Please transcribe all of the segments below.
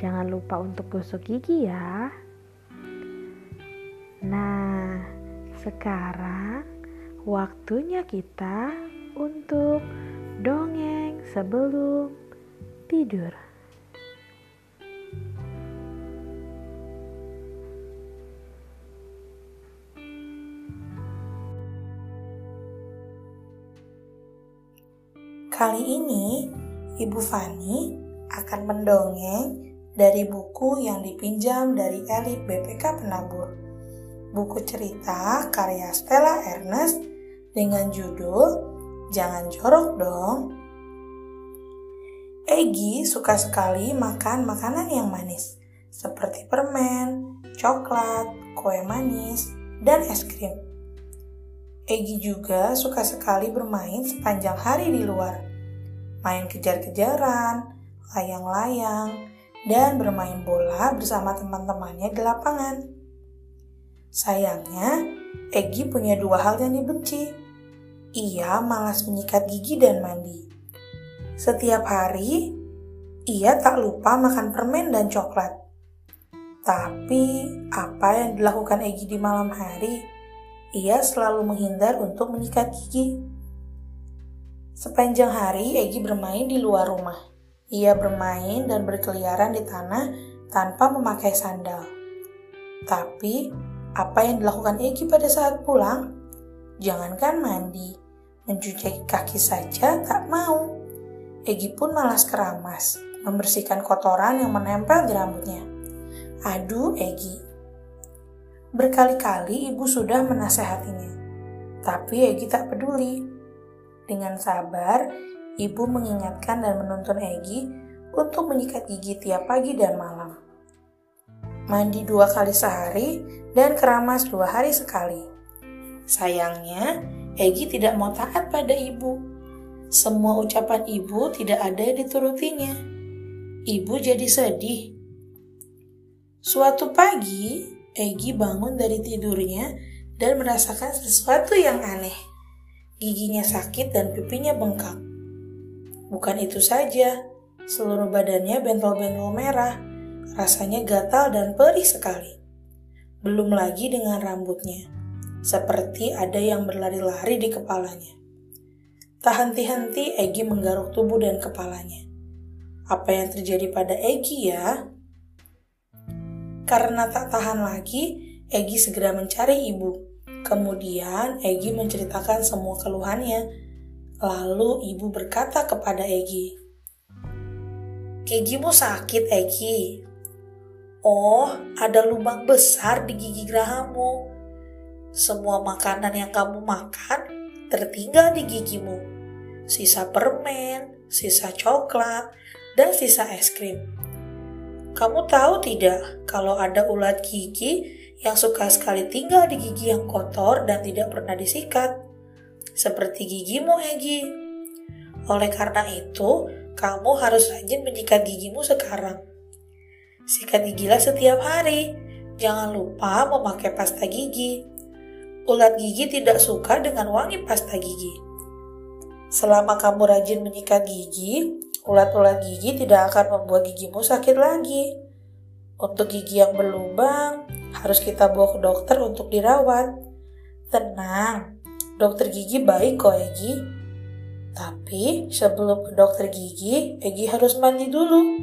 Jangan lupa untuk gosok gigi ya. Nah, sekarang waktunya kita untuk dongeng sebelum tidur. Kali ini, Ibu Fani akan mendongeng dari buku yang dipinjam dari elit BPK Penabur. Buku cerita karya Stella Ernest dengan judul Jangan Jorok Dong. Egi suka sekali makan makanan yang manis, seperti permen, coklat, kue manis, dan es krim. Egi juga suka sekali bermain sepanjang hari di luar. Main kejar-kejaran, layang-layang, dan bermain bola bersama teman-temannya di lapangan. Sayangnya, Egi punya dua hal yang dibenci. Ia malas menyikat gigi dan mandi. Setiap hari, ia tak lupa makan permen dan coklat. Tapi, apa yang dilakukan Egi di malam hari? Ia selalu menghindar untuk menyikat gigi. Sepanjang hari, Egi bermain di luar rumah. Ia bermain dan berkeliaran di tanah tanpa memakai sandal. Tapi, apa yang dilakukan Egi pada saat pulang? Jangankan mandi, mencuci kaki saja tak mau. Egi pun malas keramas, membersihkan kotoran yang menempel di rambutnya. Aduh, Egi. Berkali-kali ibu sudah menasehatinya, tapi Egi tak peduli. Dengan sabar, Ibu mengingatkan dan menuntun Egi untuk menyikat gigi tiap pagi dan malam. Mandi dua kali sehari dan keramas dua hari sekali. Sayangnya, Egi tidak mau taat pada ibu. Semua ucapan ibu tidak ada yang diturutinya. Ibu jadi sedih. Suatu pagi, Egi bangun dari tidurnya dan merasakan sesuatu yang aneh. Giginya sakit dan pipinya bengkak. Bukan itu saja, seluruh badannya bentol-bentol merah, rasanya gatal dan perih sekali. Belum lagi dengan rambutnya, seperti ada yang berlari-lari di kepalanya. Tak henti-henti Egi menggaruk tubuh dan kepalanya. Apa yang terjadi pada Egi ya? Karena tak tahan lagi, Egi segera mencari ibu. Kemudian Egi menceritakan semua keluhannya Lalu ibu berkata kepada Egi, Gigimu sakit, Egi. Oh, ada lubang besar di gigi gerahamu. Semua makanan yang kamu makan tertinggal di gigimu. Sisa permen, sisa coklat, dan sisa es krim. Kamu tahu tidak kalau ada ulat gigi yang suka sekali tinggal di gigi yang kotor dan tidak pernah disikat? Seperti gigimu, Egi. Oleh karena itu, kamu harus rajin menyikat gigimu sekarang. Sikat gigilah setiap hari. Jangan lupa memakai pasta gigi. Ulat gigi tidak suka dengan wangi pasta gigi. Selama kamu rajin menyikat gigi, ulat-ulat gigi tidak akan membuat gigimu sakit lagi. Untuk gigi yang berlubang, harus kita bawa ke dokter untuk dirawat. Tenang, Dokter gigi baik kok Egi. Tapi sebelum ke dokter gigi, Egi harus mandi dulu.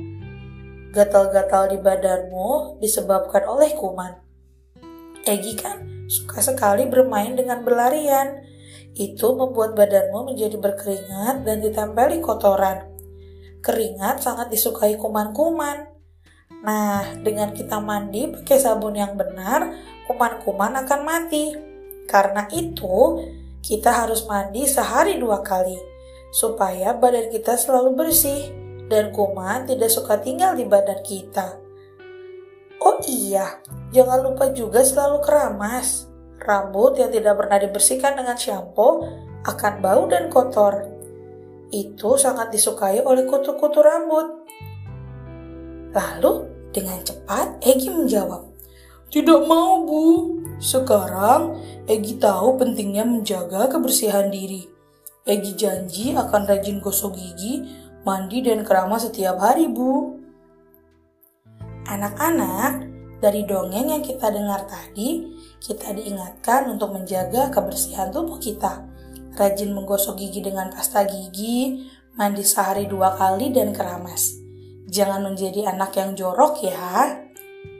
Gatal-gatal di badanmu disebabkan oleh kuman. Egi kan suka sekali bermain dengan berlarian. Itu membuat badanmu menjadi berkeringat dan ditempeli kotoran. Keringat sangat disukai kuman-kuman. Nah, dengan kita mandi pakai sabun yang benar, kuman-kuman akan mati. Karena itu, kita harus mandi sehari dua kali supaya badan kita selalu bersih dan kuman tidak suka tinggal di badan kita. Oh iya, jangan lupa juga selalu keramas. Rambut yang tidak pernah dibersihkan dengan shampoo akan bau dan kotor. Itu sangat disukai oleh kutu-kutu rambut. Lalu, dengan cepat Egi menjawab, Tidak mau, Bu. Sekarang, Egi tahu pentingnya menjaga kebersihan diri. Egi janji akan rajin gosok gigi, mandi, dan keramas setiap hari, Bu. Anak-anak, dari dongeng yang kita dengar tadi, kita diingatkan untuk menjaga kebersihan tubuh kita. Rajin menggosok gigi dengan pasta gigi, mandi sehari dua kali, dan keramas. Jangan menjadi anak yang jorok ya.